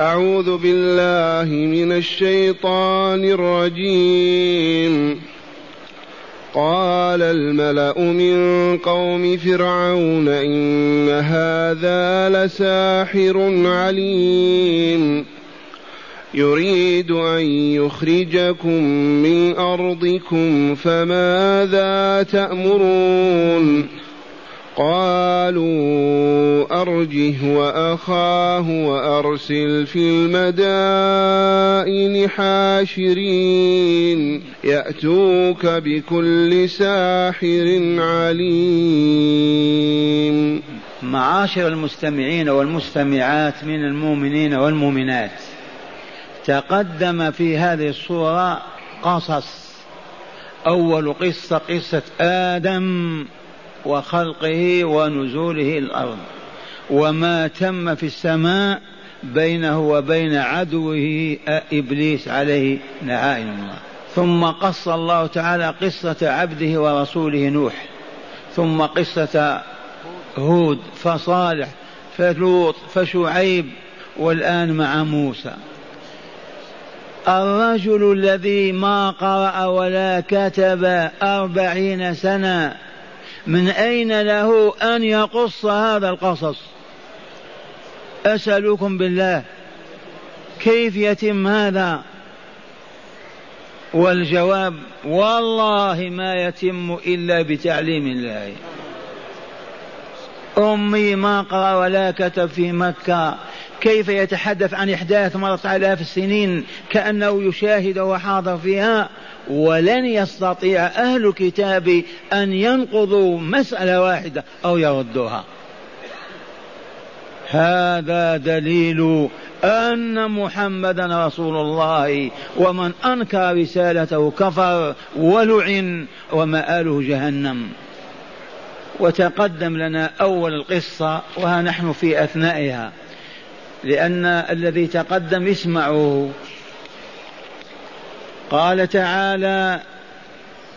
أعوذ بالله من الشيطان الرجيم. قال الملأ من قوم فرعون إن هذا لساحر عليم. يريد أن يخرجكم من أرضكم فماذا تأمرون؟ قالوا أرجه وأخاه وأرسل في المدائن حاشرين يأتوك بكل ساحر عليم. معاشر المستمعين والمستمعات من المؤمنين والمؤمنات تقدم في هذه الصورة قصص. أول قصة قصة آدم. وخلقه ونزوله الأرض. وما تم في السماء بينه وبين عدوه إبليس عليه لعائن الله. ثم قص الله تعالى قصة عبده ورسوله نوح. ثم قصة هود فصالح فلوط فشعيب والآن مع موسى. الرجل الذي ما قرأ ولا كتب أربعين سنة من أين له أن يقص هذا القصص؟ أسألكم بالله كيف يتم هذا؟ والجواب والله ما يتم إلا بتعليم الله. أمي ما قرأ ولا كتب في مكة. كيف يتحدث عن إحداث مرت آلاف السنين كأنه يشاهد وحاضر فيها ولن يستطيع أهل الكتاب أن ينقضوا مسألة واحدة أو يردوها. هذا دليل أن محمدا رسول الله ومن أنكر رسالته كفر ولعن ومآله جهنم. وتقدم لنا أول القصة وها نحن في أثنائها. لأن الذي تقدم اسمعوه قال تعالى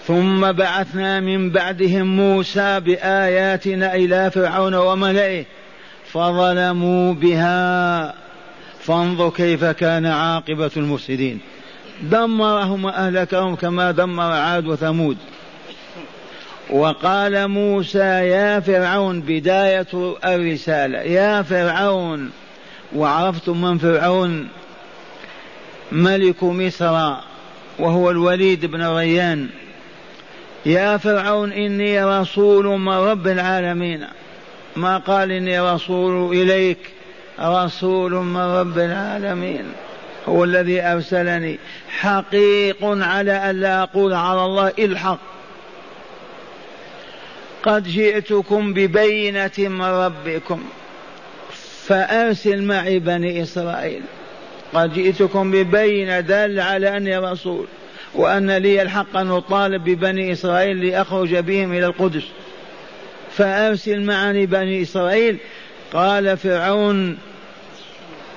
ثم بعثنا من بعدهم موسى بآياتنا إلى فرعون وملئه فظلموا بها. فانظر كيف كان عاقبة المفسدين. دمرهم وأهلكهم كما دمر عاد وثمود. وقال موسى يا فرعون بداية الرسالة. يا فرعون وعرفتم من فرعون ملك مصر وهو الوليد بن ريان يا فرعون إني رسول من رب العالمين. ما قال إني رسول إليك رسول من رب العالمين. هو الذي أرسلني. حقيق على أن لا أقول على الله الحق. قد جئتكم ببينة من ربكم. فأرسل معي بني إسرائيل. قد جئتكم ببينة دال على أني رسول وأن لي الحق أن أطالب ببني إسرائيل لأخرج بهم إلى القدس. فأرسل معني بني إسرائيل. قال فرعون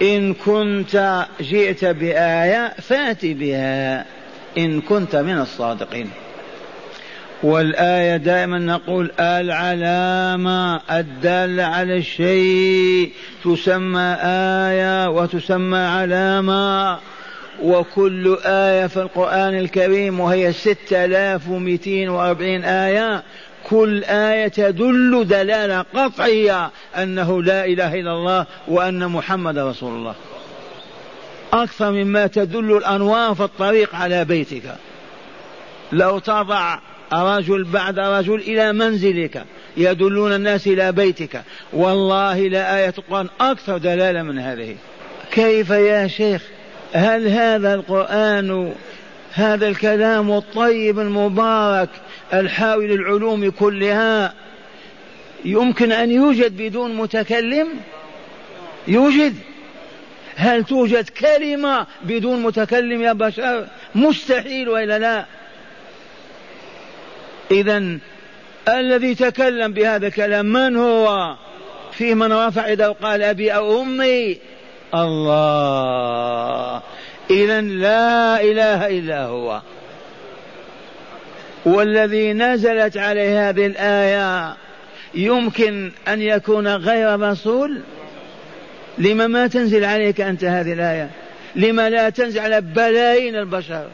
إن كنت جئت بآية فأت بها إن كنت من الصادقين. والآية دائما نقول العلامة الدالة على الشيء تسمى آية وتسمى علامة. وكل آية في القرآن الكريم وهي ستة آلاف ومئتين وأربعين آية. كل آية تدل دلالة قطعية أنه لا إله إلا الله وأن محمد رسول الله. أكثر مما تدل الأنوار في الطريق على بيتك. لو تضع رجل بعد رجل إلى منزلك يدلون الناس إلى بيتك. والله لا آية القرآن أكثر دلالة من هذه. كيف يا شيخ؟ هل هذا القرآن هذا الكلام الطيب المبارك الحاوي للعلوم كلها يمكن أن يوجد بدون متكلم؟ يوجد. هل توجد كلمة بدون متكلم يا بشر؟ مستحيل وإلا لا. إذا الذي تكلم بهذا الكلام من هو؟ في من رفع يده وقال أبي أو أمي. الله. إذا لا إله إلا هو. والذي نزلت عليه هذه الآية يمكن أن يكون غير رسول؟ لما ما تنزل عليك أنت هذه الآية؟ لما لا تنزل على بلايين البشر؟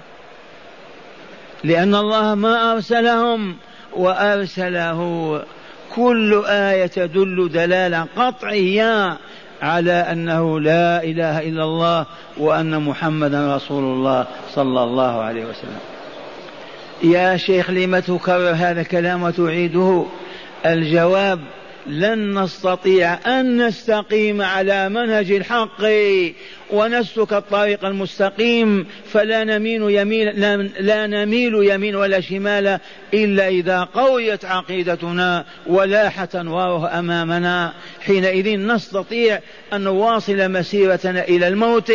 لأن الله ما أرسلهم وأرسله. كل آية تدل دلالة قطعية على أنه لا إله إلا الله وأن محمدا رسول الله صلى الله عليه وسلم. يا شيخ لم تكرر هذا الكلام وتعيده؟ الجواب لن نستطيع أن نستقيم على منهج الحق ونسلك الطريق المستقيم فلا نميل يمين لا نميل يمين ولا شمال إلا إذا قويت عقيدتنا ولاحت أنواره أمامنا. حينئذ نستطيع أن نواصل مسيرتنا إلى الموت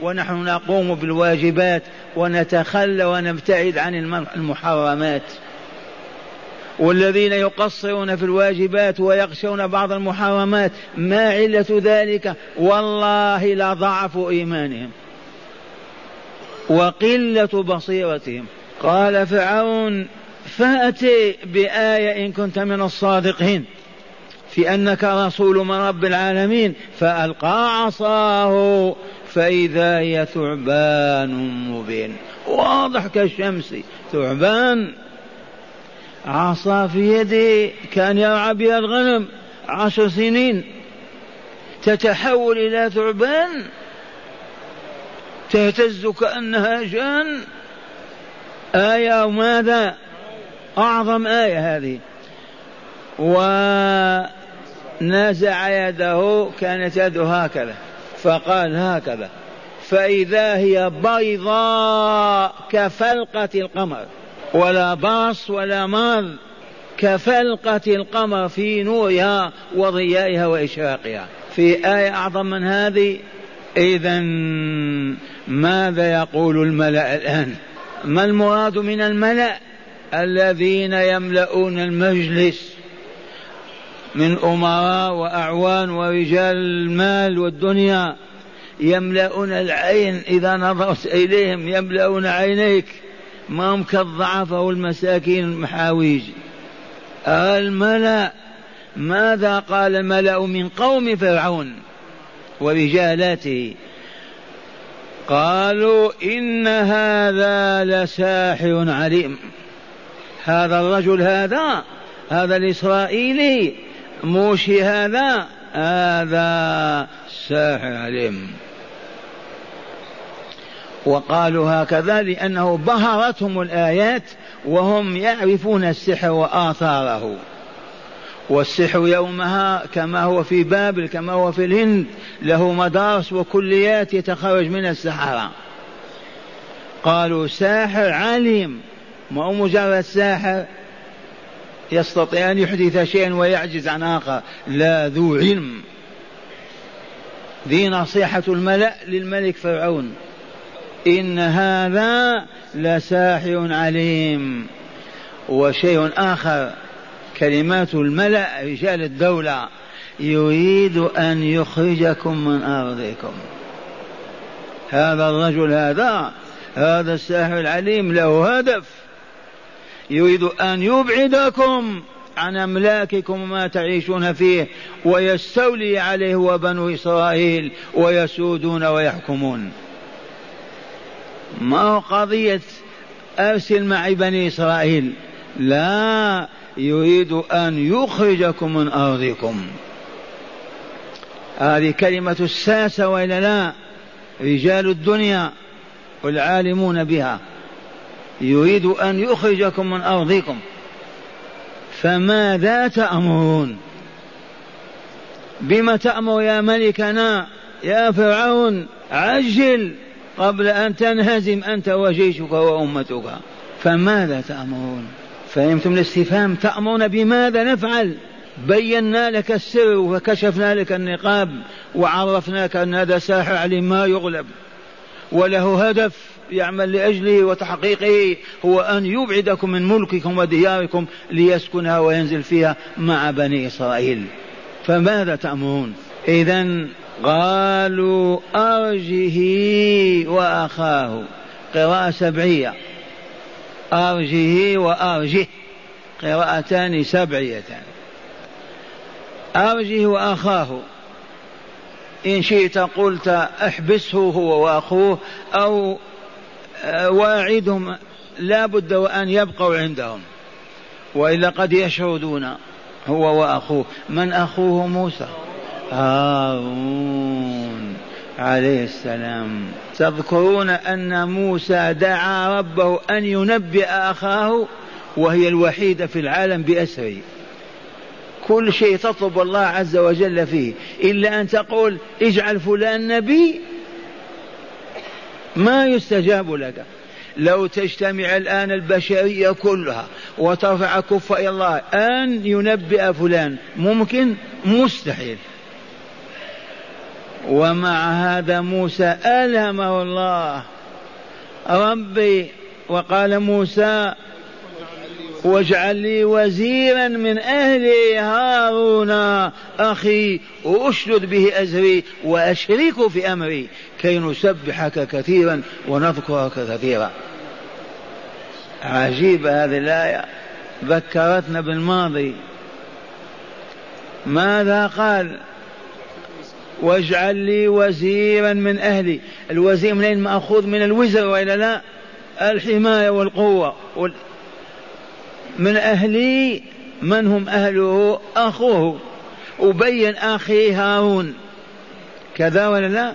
ونحن نقوم بالواجبات ونتخلى ونبتعد عن المحرمات. والذين يقصرون في الواجبات ويخشون بعض المحرمات ما علة ذلك؟ والله لضعف إيمانهم وقلة بصيرتهم. قال فرعون فأتي بآية إن كنت من الصادقين في أنك رسول من رب العالمين فألقى عصاه فإذا هي ثعبان مبين. واضح كالشمس ثعبان عصا في يده كأن يرعى بها الغنم عشر سنين. تتحول إلى ثعبان تهتز كأنها جان. آية ماذا؟ أعظم آية هذه. ونزع يده كانت يده هكذا فقال هكذا فإذا هي بيضاء كفلقة القمر. ولا باص ولا مال كفلقة القمر في نورها وضيائها وإشراقها. في آية أعظم من هذه إذا ماذا يقول الملأ الآن؟ ما المراد من الملأ؟ الذين يملؤون المجلس من أمراء وأعوان ورجال المال والدنيا يملؤون العين إذا نظرت إليهم يملؤون عينيك. ما هم كالضعفاء والمساكين المحاويج. الملأ ماذا قال الملأ من قوم فرعون ورجالاته؟ قالوا إن هذا لساحر عليم. هذا الرجل هذا هذا الإسرائيلي موشي هذا هذا ساحر عليم. وقالوا هكذا لأنه بهرتهم الآيات وهم يعرفون السحر وآثاره. والسحر يومها كما هو في بابل كما هو في الهند له مدارس وكليات يتخرج من السحرة. قالوا ساحر عليم ما هو مجرد ساحر؟ يستطيع أن يحدث شيئا ويعجز عن آخر. لا ذو علم. ذي نصيحة الملأ للملك فرعون. إن هذا لساحر عليم. وشيء آخر كلمات الملأ رجال الدولة يريد أن يخرجكم من أرضكم. هذا الرجل هذا هذا الساحر العليم له هدف. يريد أن يبعدكم عن أملاككم وما تعيشون فيه ويستولي عليه وبنو إسرائيل ويسودون ويحكمون. ما هو قضية أرسل معي بني إسرائيل. لا يريد أن يخرجكم من أرضكم. هذه كلمة الساسة وإلا لا؟ رجال الدنيا والعالمون بها. يريد أن يخرجكم من أرضكم. فماذا تأمرون؟ بما تأمر يا ملكنا يا فرعون؟ عجل! قبل أن تنهزم أنت وجيشك وأمتك. فماذا تأمرون؟ فهمتم الاستفهام؟ تأمرون بماذا نفعل؟ بينا لك السر وكشفنا لك النقاب وعرفناك أن هذا ساحر عليه ما يغلب. وله هدف يعمل لأجله وتحقيقه هو أن يبعدكم من ملككم ودياركم ليسكنها وينزل فيها مع بني إسرائيل. فماذا تأمرون؟ إذا قالوا أرجه وأخاه. قراءة سبعية. أرجه وأرجه. قراءتان سبعيتان. أرجه وأخاه. إن شئت قلت احبسه هو وأخوه أو آه، واعدهم. لا بد وأن يبقوا عندهم. وإلا قد يشردون هو وأخوه. من أخوه موسى؟ هارون عليه السلام. تذكرون أن موسى دعا ربه أن ينبئ أخاه وهي الوحيدة في العالم بأسره. كل شيء تطلب الله عز وجل فيه. إلا أن تقول اجعل فلان نبي ما يستجاب لك. لو تجتمع الآن البشرية كلها وترفع كف إلى الله أن ينبئ فلان ممكن مستحيل. ومع هذا موسى ألهمه الله. ربي وقال موسى واجعل لي وزيرا من أهلي هارون أخي أشدد به أزري وأشركه في أمري كي نسبحك كثيرا ونذكرك كثيرا. عجيبة هذه الآية. ذكرتنا بالماضي. ماذا قال؟ واجعل لي وزيرا من أهلي. الوزير منين مأخوذ؟ من الوزر وإلا لا؟ الحماية والقوة. وال... من أهلي من هم أهله؟ أخوه. وبين أخي هارون. كذا ولا لا؟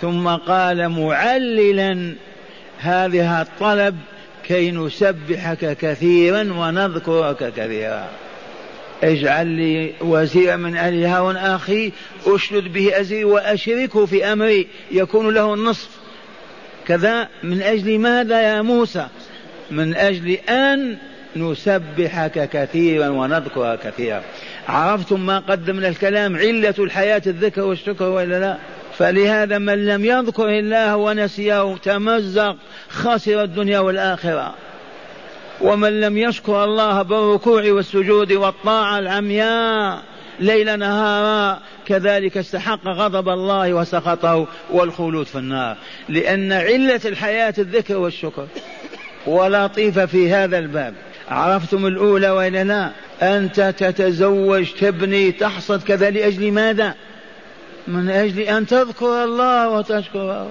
ثم قال معللا هذه الطلب كي نسبحك كثيرا ونذكرك كثيرا. اجعل لي وزيرا من أهل هارون أخي أشدد به أزري وأشركه في أمري يكون له النصف. كذا من أجل ماذا يا موسى؟ من أجل أن نسبحك كثيرا ونذكرك كثيرا. عرفتم ما قدمنا الكلام علة الحياة الذكر والشكر وإلا لا؟ فلهذا من لم يذكر الله ونسيه تمزق خسر الدنيا والآخرة. ومن لم يشكر الله بالركوع والسجود والطاعة العمياء ليل نهارا كذلك استحق غضب الله وسخطه والخلود في النار. لأن علة الحياة الذكر والشكر. ولطيفة في هذا الباب. عرفتم الأولى وإلا لا؟ أنت تتزوج تبني تحصد كذا لأجل ماذا؟ من أجل أن تذكر الله وتشكره.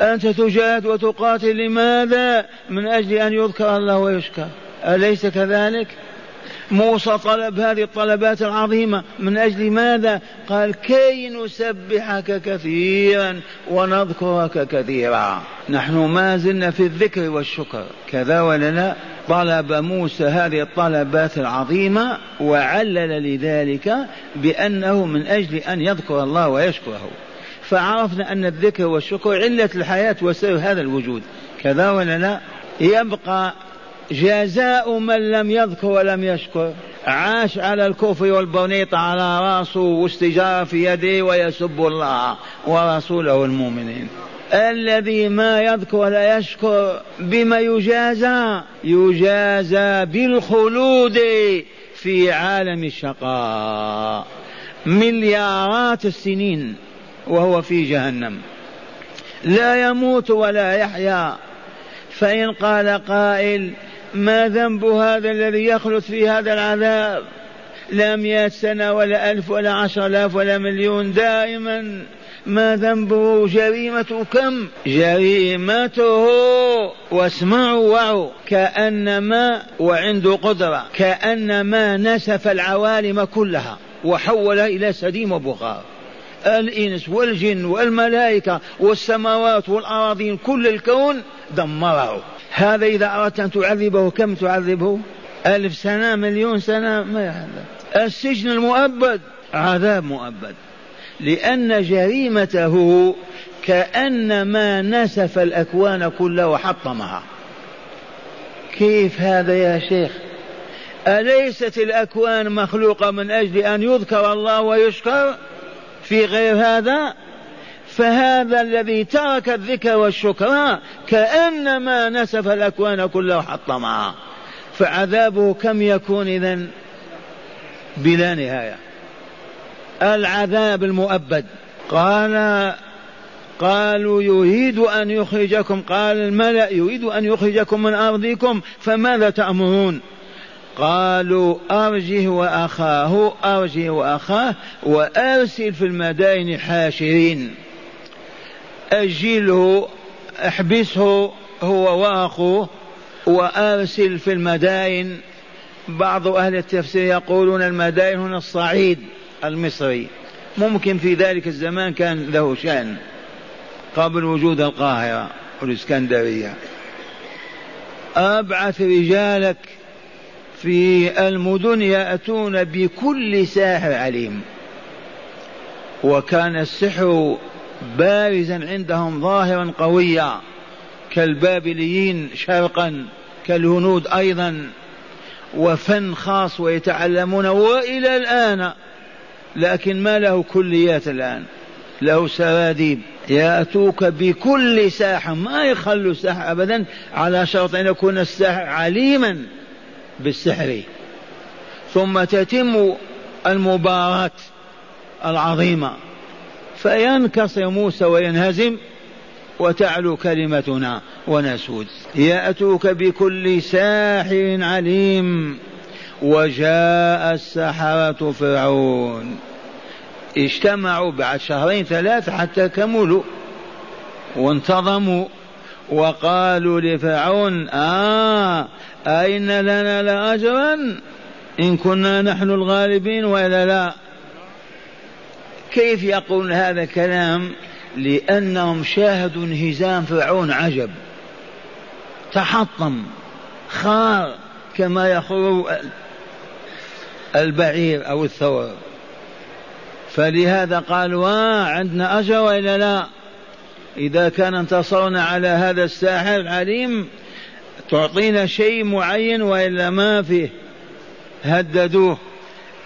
أنت تجاهد وتقاتل لماذا؟ من أجل أن يذكر الله ويشكر. أليس كذلك؟ موسى طلب هذه الطلبات العظيمة. من أجل ماذا؟ قال كي نسبحك كثيرا ونذكرك كثيرا. نحن ما زلنا في الذكر والشكر. كذا ولا لا؟ طلب موسى هذه الطلبات العظيمة وعلل لذلك بأنه من أجل أن يذكر الله ويشكره. فعرفنا أن الذكر والشكر علة الحياة وسر هذا الوجود. كذا ولا لا؟ يبقى جزاء من لم يذكر ولم يشكر. عاش على الكفر والبنيط على راسه واستجار في يده ويسب الله ورسوله المؤمنين. الذي ما يذكر ولا يشكر بما يجازى يجازى بالخلود في عالم الشقاء. مليارات السنين وهو في جهنم. لا يموت ولا يحيا. فإن قال قائل ما ذنب هذا الذي يخلد في هذا العذاب؟ لا مئة سنة ولا ألف ولا عشر آلاف ولا مليون. دائما ما ذنبه جريمة كم؟ جريمته. واسمعوا وعوا كأنما وعنده قدرة. كأنما نسف العوالم كلها. وحولها إلى سديم وبخار. الإنس والجن والملائكة والسماوات والأراضين كل الكون دمره. هذا إذا أردت أن تعذبه كم تعذبه؟ ألف سنة مليون سنة ما يعذب. السجن المؤبد عذاب مؤبد. لأن جريمته كأنما نسف الأكوان كلها وحطمها. كيف هذا يا شيخ؟ أليست الأكوان مخلوقة من أجل أن يذكر الله ويشكر؟ في غير هذا فهذا الذي ترك الذكر والشكر كأنما نسف الأكوان كلها وحطمها فعذابه كم يكون إذا بلا نهاية. العذاب المؤبد. قال قالوا يريد أن يخرجكم قال الملأ يريد أن يخرجكم من أرضكم فماذا تأمرون؟ قالوا أرجه وأخاه أرجه وأخاه وأرسل في المدائن حاشرين. أجله أحبسه هو وأخوه وأرسل في المدائن. بعض أهل التفسير يقولون المدائن هنا الصعيد المصري. ممكن في ذلك الزمان كان له شأن قبل وجود القاهرة والإسكندرية. أبعث رجالك في المدن يأتون بكل ساحر عليم. وكان السحر بارزا عندهم ظاهرا قويا كالبابليين شرقا كالهنود أيضا وفن خاص ويتعلمون وإلى الآن لكن ما له كليات الآن؟ له سراديب. يأتوك بكل ساحر ما يخلوا الساحر أبدا على شرط أن يكون الساحر عليما. بالسحر. ثم تتم المباراة العظيمة. فينكسر موسى وينهزم وتعلو كلمتنا ونسود. يأتوك بكل ساحر عليم. وجاء السحرة فرعون. اجتمعوا بعد شهرين ثلاثة حتى كملوا. وانتظموا. وقالوا لفرعون آه أين لنا لأجرا إن كنا نحن الغالبين وإلا لا. كيف يقولون هذا الكلام؟ لأنهم شاهدوا انهزام فرعون عجب. تحطم خار كما يخر البعير أو الثور. فلهذا قالوا آه عندنا أجر وإلا لا. إذا كان انتصرنا على هذا الساحر العليم تعطينا شيء معين وإلا ما فيه. هددوه.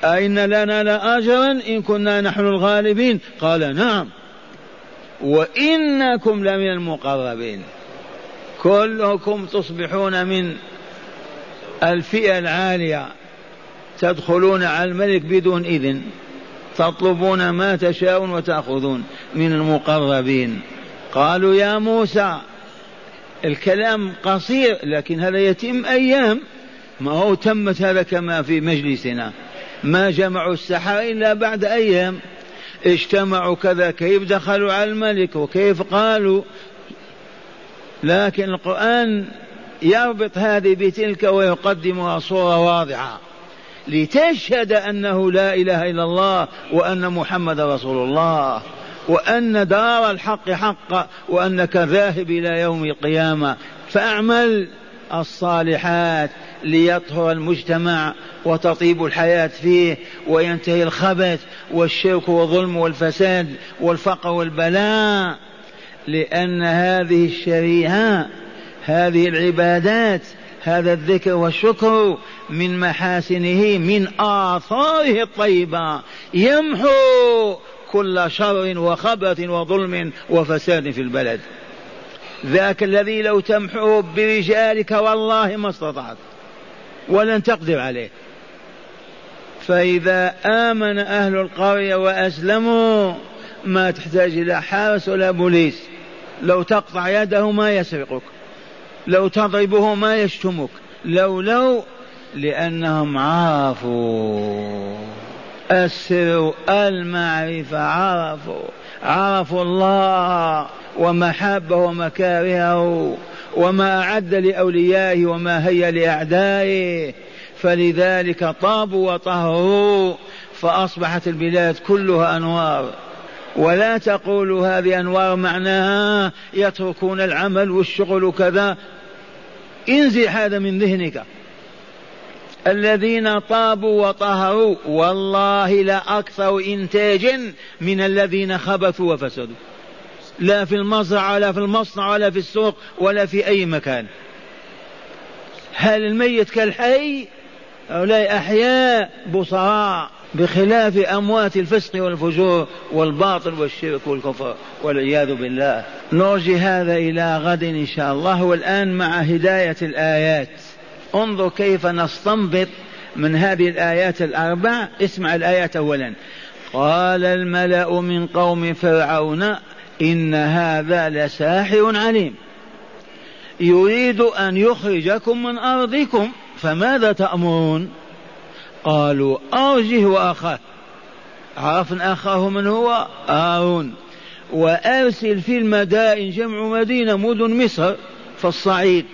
أئن لنا لأجرا إن كنا نحن الغالبين. قال نعم. وإنكم لمن المقربين. كلكم تصبحون من الفئة العالية. تدخلون على الملك بدون إذن. تطلبون ما تشاءون وتأخذون من المقربين. قالوا يا موسى الكلام قصير لكن هذا يتم أيام. ما هو تمت هذا كما في مجلسنا. ما جمعوا السحرة إلا بعد أيام. اجتمعوا كذا كيف دخلوا على الملك وكيف قالوا. لكن القرآن يربط هذه بتلك ويقدمها صورة واضحة. لتشهد أنه لا إله إلا الله وأن محمد رسول الله. وأن دار الحق حق وأنك ذاهب إلى يوم القيامة. فأعمل الصالحات ليطهر المجتمع وتطيب الحياة فيه وينتهي الخبث والشرك والظلم والفساد والفقر والبلاء. لأن هذه الشريعة هذه العبادات هذا الذكر والشكر من محاسنه من آثاره الطيبة. يمحو كل شر وخبث وظلم وفساد في البلد. ذاك الذي لو تمحوه برجالك والله ما استطعت ولن تقدر عليه. فإذا آمن أهل القرية وأسلموا ما تحتاج إلى حارس ولا بوليس. لو تقطع يده ما يسرقك لو تضربه ما يشتمك. لو لو لأنهم عرفوا السر المعرفة عرفوا عرفوا الله ومحبة ومكارهه وما أعد لأوليائه وما هي لأعدائه. فلذلك طابوا وطهروا فأصبحت البلاد كلها أنوار. ولا تقولوا هذه أنوار معناها يتركون العمل والشغل وكذا. انزع هذا من ذهنك. الذين طابوا وطهروا والله لا أكثر إنتاجا من الذين خبثوا وفسدوا. لا في المزرعة ولا في المصنع ولا في السوق ولا في أي مكان. هل الميت كالحي؟ هؤلاء أحياء بصراء بخلاف أموات الفسق والفجور والباطل والشرك والكفر والعياذ بالله. نرجي هذا إلى غد إن شاء الله والآن مع هداية الآيات. انظر كيف نستنبط من هذه الآيات الأربع. اسمع الآيات أولا. قال الملأ من قوم فرعون إن هذا لساحر عليم. يريد أن يخرجكم من أرضكم فماذا تأمرون؟ قالوا أرجه وأخاه. عرفنا أخاه من هو؟ هارون. وأرسل في المدائن جمع مدينة مدن مصر في الصعيد.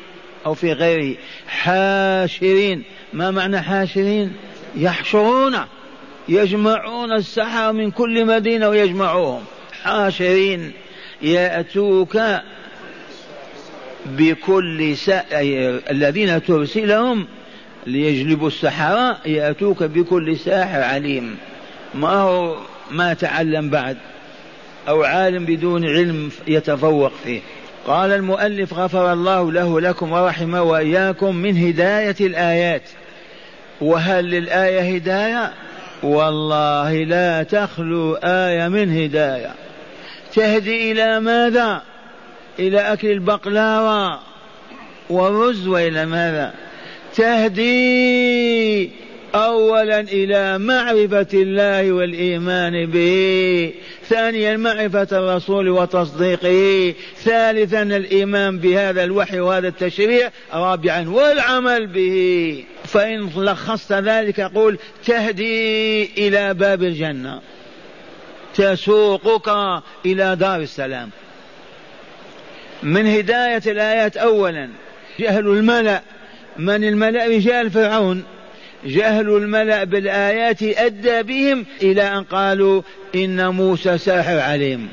أو في غيره حاشرين. ما معنى حاشرين؟ يحشرون يجمعون السحر من كل مدينة ويجمعوهم. حاشرين يأتوك بكل سا... الذين ترسلهم ليجلبوا السحرة يأتوك بكل ساحر عليم. ما هو ما تعلم بعد؟ أو عالم بدون علم يتفوق فيه. قال المؤلف غفر الله له لكم ورحمه وإياكم من هداية الآيات. وهل للآية هداية؟ والله لا تخلو آية من هداية. تهدي إلى ماذا؟ إلى أكل البقلاوة والرز وإلى ماذا؟ تهدي أولا إلى معرفة الله والإيمان به ثانيا معرفة الرسول وتصديقه ثالثا الإيمان بهذا الوحي وهذا التشريع رابعا والعمل به. فإن لخصت ذلك يقول تهدي إلى باب الجنة. تسوقك إلى دار السلام. من هداية الآيات أولا جهل الملأ. من الملأ رجال فرعون. جهل الملأ بالآيات أدى بهم إلى أن قالوا إن موسى ساحر عليم.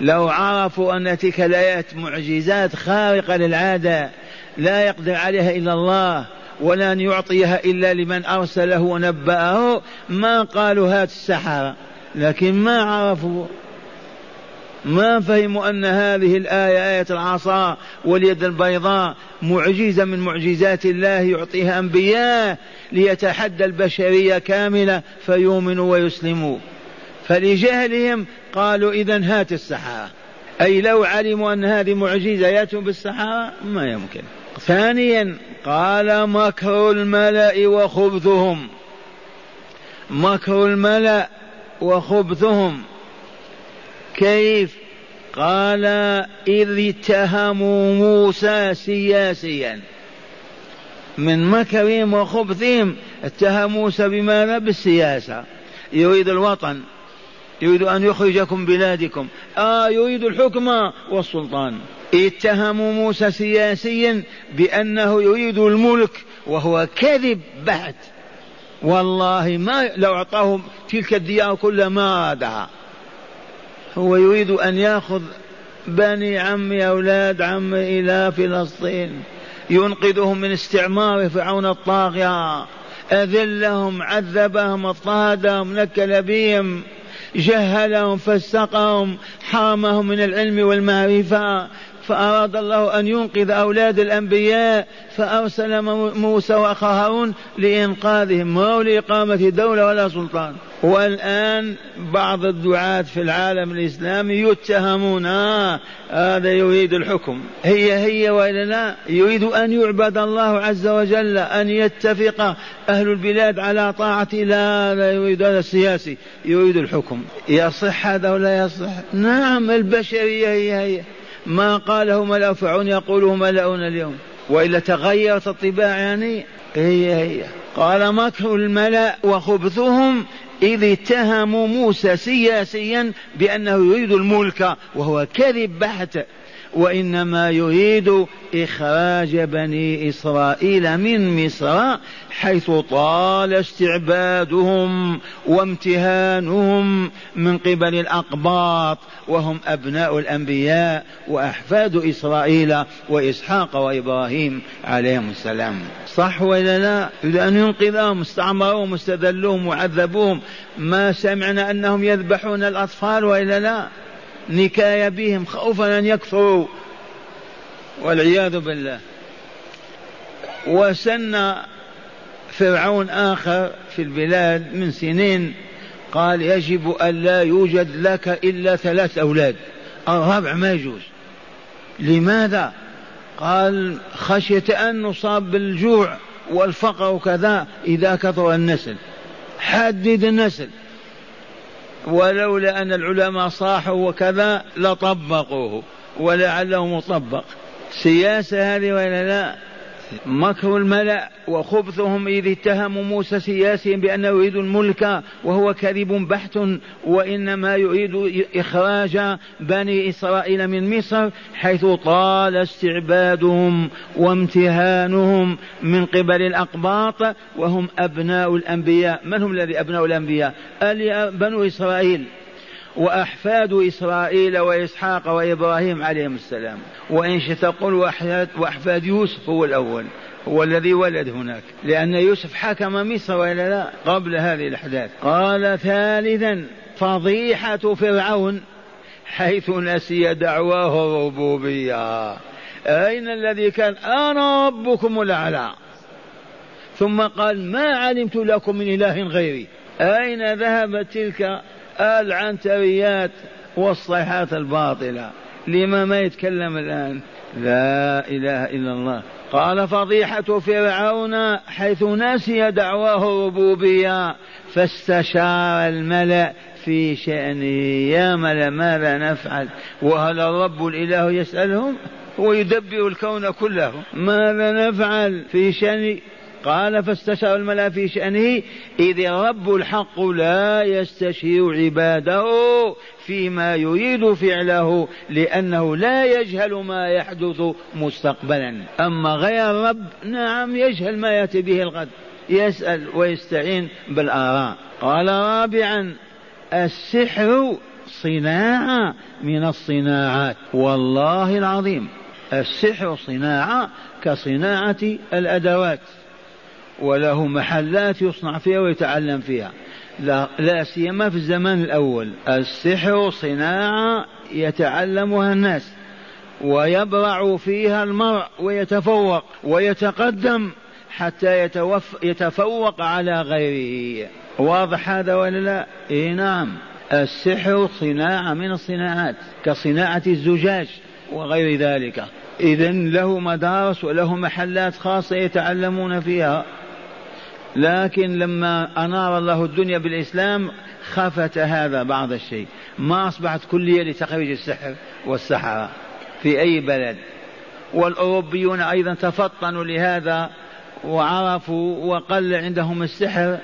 لو عرفوا أن تلك الآيات معجزات خارقة للعادة لا يقدر عليها إلا الله ولا أن يعطيها إلا لمن أرسله ونبأه ما قالوا هات السحرة. لكن ما عرفوا ما فهموا أن هذه الآية آية العصا واليد البيضاء معجزة من معجزات الله يعطيها أنبياء ليتحدى البشرية كاملة فيؤمنوا ويسلموا. فلجهلهم قالوا إذا هات السحرة أي لو علموا أن هذه معجزة يأتوا بالسحرة ما يمكن. ثانيا قال مكر الملأ وخبثهم. مكر الملأ وخبثهم. كيف؟ قال إذ اتهموا موسى سياسيا. من مكرهم وخبثهم اتهموا موسى بماذا بالسياسة. يريد الوطن يريد أن يخرجكم بلادكم. آه يريد الحكم والسلطان. اتهموا موسى سياسيا بأنه يريد الملك وهو كذب بحت والله ما لو أعطاه تلك الديار كلها ما أرادها هو يريد أن يأخذ بني عمي أولاد عمي إلى فلسطين. ينقذهم من استعمار فرعون الطاغية. أذلهم عذبهم اضطهدهم نكل بهم جهلهم فسقهم حرمهم من العلم والمعرفة. فأراد الله أن ينقذ أولاد الأنبياء فأرسل موسى وأخاه هارون لإنقاذهم. ما لإقامة دولة ولا سلطان. والآن بعض الدعاة في العالم الإسلامي يتهمون آه هذا يريد الحكم. هي هي وإلا لا؟ يريد أن يعبد الله عز وجل أن يتفق أهل البلاد على طاعة لا لا يريد هذا السياسي يريد الحكم. يصح هذا ولا يصح؟ نعم البشرية هي هي. ما قاله ملأ فرعون يقوله ملأنا اليوم. وإلا تغيرت الطباع يعني؟ هي هي. قال مكر الملأ وخبثهم إذ اتهموا موسى سياسيا بأنه يريد الملك وهو كذب بحت. وإنما يريد إخراج بني إسرائيل من مصر حيث طال استعبادهم وامتهانهم من قبل الأقباط وهم أبناء الأنبياء وأحفاد إسرائيل وإسحاق وإبراهيم عليهم السلام. صح ولا لا؟ يريد أن ينقذهم استعمروهم استذلوهم وعذبوهم ما سمعنا أنهم يذبحون الأطفال وإلا لا؟ نكاية بهم خوفا أن يكفروا والعياذ بالله. وسن فرعون آخر في البلاد من سنين قال يجب أن لا يوجد لك إلا ثلاث أولاد. الرابع ما يجوز. لماذا؟ قال خشية أن نصاب بالجوع والفقر وكذا إذا كثر النسل. حدد النسل. ولولا أن العلماء صاحوا وكذا لطبقوه ولعله مطبق. سياسة هذه ولا لا؟ مكر الملأ وخبثهم إذ اتهموا موسى سياسيا بأنه يريد الملك وهو كذب بحت وإنما يريد إخراج بني إسرائيل من مصر حيث طال استعبادهم وامتهانهم من قبل الأقباط وهم أبناء الأنبياء. من هم الذي أبناء الأنبياء؟ بنو إسرائيل. وأحفاد إسرائيل وإسحاق وإبراهيم عليهم السلام. وإن شئت تقول وأحفاد يوسف هو الأول هو الذي ولد هناك. لأن يوسف حكم مصر وإلا لا قبل هذه الأحداث. قال ثالثا فضيحة فرعون حيث نسي دعواه الربوبية. أين الذي كان؟ أنا ربكم الأعلى. ثم قال ما علمت لكم من إله غيري. أين ذهبت تلك العنتريات والصيحات الباطلة. لما ما يتكلم الآن؟ لا إله إلا الله. قال فضيحة فرعون حيث نسي دعواه الربوبية فاستشار الملأ في شأنه. يا ملأ ماذا نفعل؟ وهل الرب الإله يسألهم؟ هو يدبر الكون كله. ماذا نفعل في شأن قال فاستشار الملا في شأنه إذ رب الحق لا يستشير عباده فيما يريد فعله لأنه لا يجهل ما يحدث مستقبلا. أما غير الرب نعم يجهل ما يأتي به الغد يسأل ويستعين بالآراء. قال رابعا السحر صناعة من الصناعات. والله العظيم السحر صناعة كصناعة الأدوات. وله محلات يصنع فيها ويتعلم فيها. لا, لا سيما في الزمان الأول. السحر صناعة يتعلمها الناس ويبرع فيها المرء ويتفوق ويتقدم حتى يتوف يتفوق على غيره. واضح هذا ولا لا؟ إيه نعم. السحر صناعة من الصناعات كصناعة الزجاج وغير ذلك. إذا له مدارس وله محلات خاصة يتعلمون فيها. لكن لما أنار الله الدنيا بالإسلام خفت هذا بعض الشيء. ما أصبحت كلية لتخريج السحر والسحرة في أي بلد. والأوروبيون أيضا تفطنوا لهذا وعرفوا وقل عندهم السحر.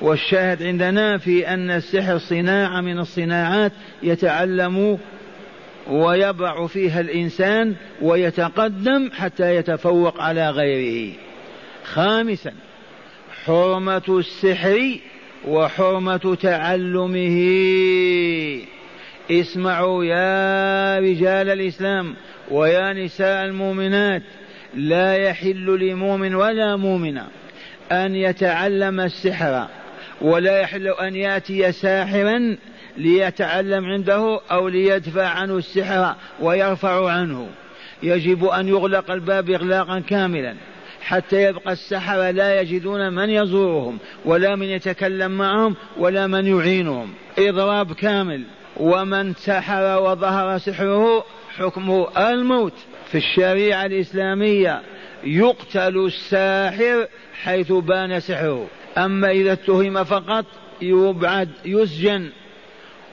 والشاهد عندنا في أن السحر صناعة من الصناعات يتعلم ويبرع فيها الإنسان ويتقدم حتى يتفوق على غيره. خامسا حرمة السحر وحرمة تعلمه. اسمعوا يا رجال الإسلام ويا نساء المؤمنات لا يحل لمؤمن ولا مؤمنة أن يتعلم السحر ولا يحل أن يأتي ساحرا ليتعلم عنده أو ليدفع عنه السحر ويرفع عنه. يجب أن يغلق الباب إغلاقا كاملا. حتى يبقى السحرة لا يجدون من يزورهم ولا من يتكلم معهم ولا من يعينهم. إضراب كامل. ومن سحر وظهر سحره حكمه الموت. في الشريعة الإسلامية يقتل الساحر حيث بان سحره. أما إذا اتهم فقط يبعد يسجن.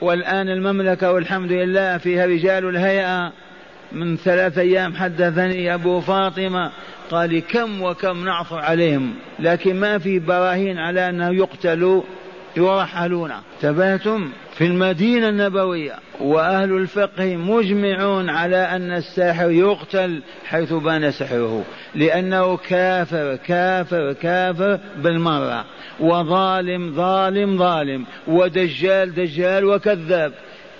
والآن المملكة والحمد لله فيها رجال الهيئة. من ثلاث أيام حدثني أبو فاطمة قال كم وكم نعفو عليهم لكن ما في براهين على أنه يقتلوا يرحلون تباتم في المدينة النبوية وأهل الفقه مجمعون على أن الساحر يقتل حيث بان سحره لأنه كافر كافر كافر بالمرة. وظالم ظالم ظالم. ودجال دجال وكذاب.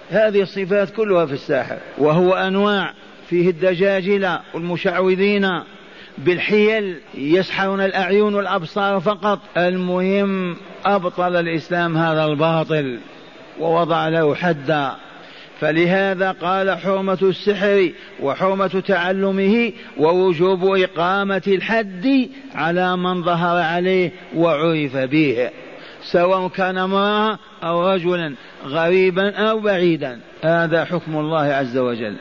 هذه الصفات كلها في الساحر. وهو أنواع. فيه الدجاجلة والمشعوذين. بالحيل يسحرون الأعين والأبصار فقط. المهم أبطل الإسلام هذا الباطل ووضع له حدا. فلهذا قال حرمة السحر وحرمة تعلمه ووجوب إقامة الحد على من ظهر عليه وعرف به سواء كان امرأة أو رجلا غريبا أو بعيدا. هذا حكم الله عز وجل.